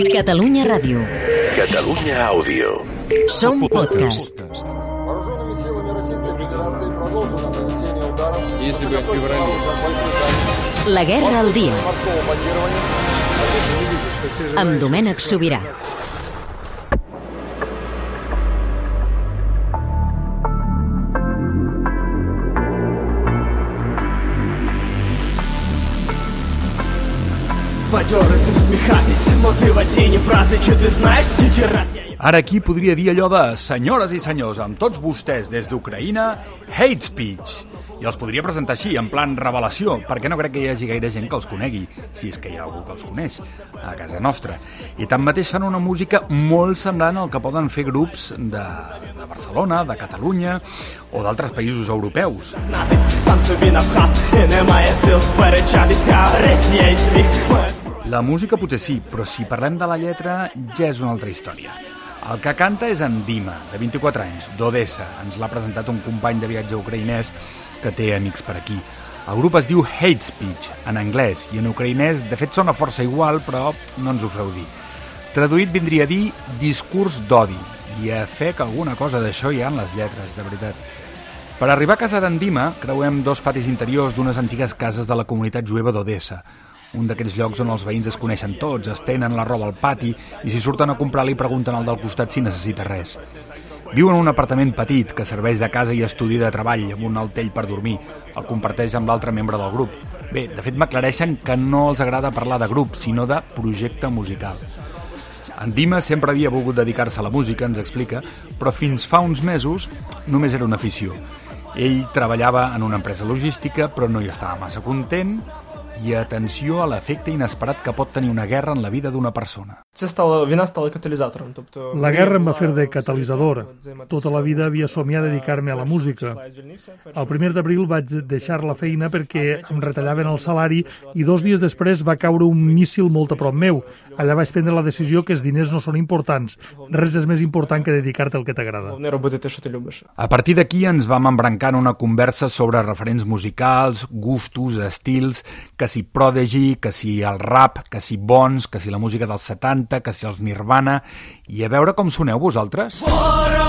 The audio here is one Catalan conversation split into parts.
Catalunya Ràdio. Catalunya Àudio. Som podcast. Вооруженными силами Российской Федерации продолжено нанесение ударов Если бы высокоточного феврале. оружия большой дальности La guerra al dia. морского базирования Amb Domènec Sobirà. Бадьорити, всміхатись, мотиваційні фрази, чи ти знаєш, скільки раз я їх Ara aquí podria dir allò de senyores i senyors, amb tots vostès des d'Ucraïna, hate speech. I els podria presentar així, en plan revelació, perquè no crec que hi hagi gaire gent que els conegui, si és que hi ha algú que els coneix, a casa nostra. I tanmateix fan una música molt semblant al que poden fer grups de, de Barcelona, de Catalunya o d'altres països europeus. знатись, сам собі напхав, і немає сил сперечатися, Росія і сміх, моя La música potser sí, però si parlem de la lletra ja és una altra història. El que canta és en Dima, de 24 anys, d'Odessa. Ens l'ha presentat un company de viatge ucraïnès que té amics per aquí. El grup es diu Hate Speech, en anglès, i en ucraïnès de fet sona força igual, però no ens ho feu dir. Traduït vindria a dir discurs d'odi, i a fer que alguna cosa d'això hi ha en les lletres, de veritat. Per arribar a casa d'en Dima, creuem dos patis interiors d'unes antigues cases de la comunitat jueva d'Odessa, un d'aquells llocs on els veïns es coneixen tots, es tenen la roba al pati i si surten a comprar li pregunten al del costat si necessita res. Viu en un apartament petit que serveix de casa i estudi de treball amb un altell per dormir. El comparteix amb l'altre membre del grup. Bé, de fet m'aclareixen que no els agrada parlar de grup, sinó de projecte musical. En Dima sempre havia volgut dedicar-se a la música, ens explica, però fins fa uns mesos només era una afició. Ell treballava en una empresa logística, però no hi estava massa content i atenció a l'efecte inesperat que pot tenir una guerra en la vida d'una persona. Це стало війна стала каталізатором. Тобто La guerra em va fer de catalitzador. Tota la vida havia somiat dedicar-me a la música. El primer d'abril vaig deixar la feina perquè em retallaven el salari i dos dies després va caure un míssil molt a prop meu. Allà vaig prendre la decisió que els diners no són importants. Res és més important que dedicar-te al que t'agrada. Головне робити те, що ти любиш. A partir d'aquí ens vam embrancar en una conversa sobre referents musicals, gustos, estils, que si Prodigy, que si el rap, que si Bons, que si la música dels 70, 90, que si els Nirvana, i a veure com soneu vosaltres. Fora!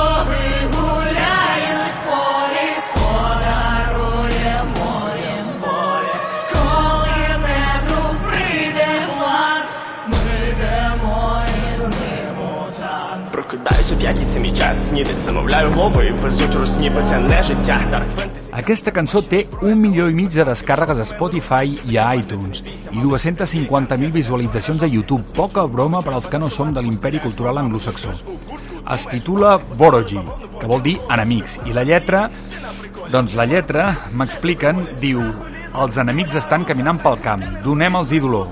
Прокидаюсь у п'ятниці мій час, снідать, замовляю голови, везуть рус, ніби це не життя. Дарк фентезі. Aquesta cançó té un milió i mig de descàrregues a Spotify i a iTunes i 250.000 visualitzacions a YouTube, poca broma per als que no som de l'imperi cultural anglosaxó. Es titula Borogi, que vol dir enemics, i la lletra, doncs la lletra, m'expliquen, diu els enemics estan caminant pel camp. Donem-los-hi dolor.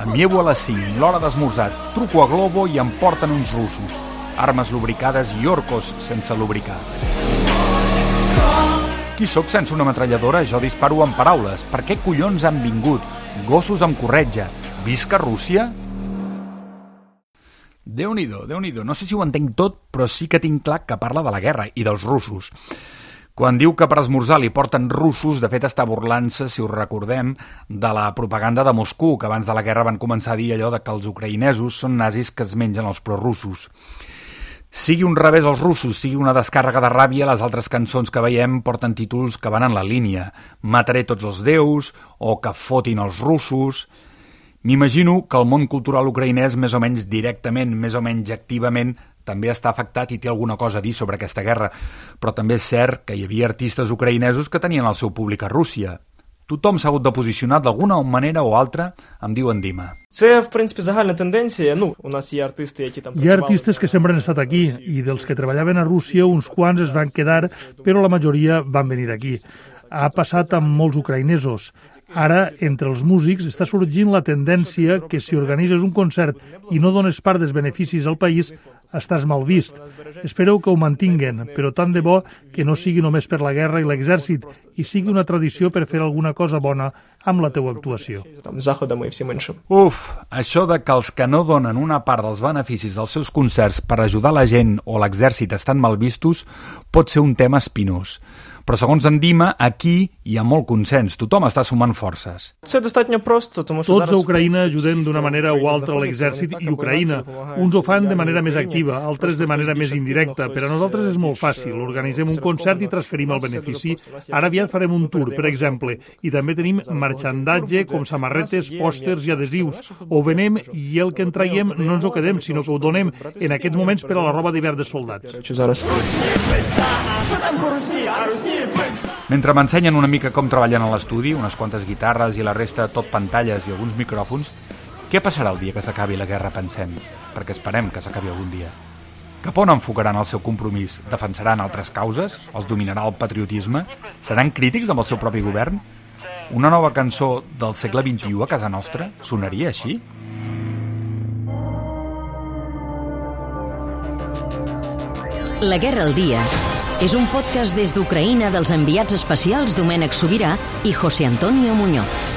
Em llevo a les 5, l'hora d'esmorzar. Truco a Globo i em porten uns russos. Armes lubricades i orcos sense lubricar. Qui sóc sense una metralladora? Jo disparo amb paraules. Per què collons han vingut? Gossos amb corretja. Visca Rússia? déu nhi déu nhi No sé si ho entenc tot, però sí que tinc clar que parla de la guerra i dels russos. Quan diu que per esmorzar li porten russos, de fet està burlant-se, si us recordem, de la propaganda de Moscou, que abans de la guerra van començar a dir allò de que els ucraïnesos són nazis que es mengen els prorussos. Sigui un revés als russos, sigui una descàrrega de ràbia, les altres cançons que veiem porten títols que van en la línia. Mataré tots els déus, o que fotin els russos... M'imagino que el món cultural ucraïnès més o menys directament, més o menys activament, també està afectat i té alguna cosa a dir sobre aquesta guerra, però també és cert que hi havia artistes ucraïnesos que tenien el seu públic a Rússia. Tothom s'ha hagut de posicionar d'alguna manera o altra, em diuen Dima. Це, в принципі, загальна тенденція. Ну, у нас є артисти, які там Hi ha працювали artistes que sempre han estat aquí i dels que treballaven a Rússia uns quants es van quedar, però la majoria van venir aquí. ha passat amb molts ucraïnesos. Ara, entre els músics, està sorgint la tendència que si organitzes un concert i no dones part dels beneficis al país, estàs mal vist. Espero que ho mantinguen, però tant de bo que no sigui només per la guerra i l'exèrcit, i sigui una tradició per fer alguna cosa bona amb la teua actuació. Uf, això de que els que no donen una part dels beneficis dels seus concerts per ajudar la gent o l'exèrcit estan mal vistos pot ser un tema espinós. Però segons en Dima, aquí hi ha molt consens, tothom està sumant forces. Tots a Ucraïna ajudem d'una manera o altra l'exèrcit i Ucraïna. Uns ho fan de manera més activa, altres de manera més indirecta. Per a nosaltres és molt fàcil. Organitzem un concert i transferim el benefici. Ara aviat farem un tour, per exemple, i també tenim marxandatge com samarretes, pòsters i adhesius. Ho venem i el que en traiem no ens ho quedem, sinó que ho donem en aquests moments per a la roba d'hivern de soldats. Mentre m'ensenyen una mica com treballen a l'estudi, unes quantes guitarres i la resta tot pantalles i alguns micròfons, què passarà el dia que s'acabi la guerra, pensem? Perquè esperem que s'acabi algun dia. Cap on enfocaran el seu compromís? Defensaran altres causes? Els dominarà el patriotisme? Seran crítics amb el seu propi govern? Una nova cançó del segle XXI a casa nostra sonaria així? La guerra al dia és un podcast des d'Ucraïna dels enviats especials Domènec Sobirà i José Antonio Muñoz.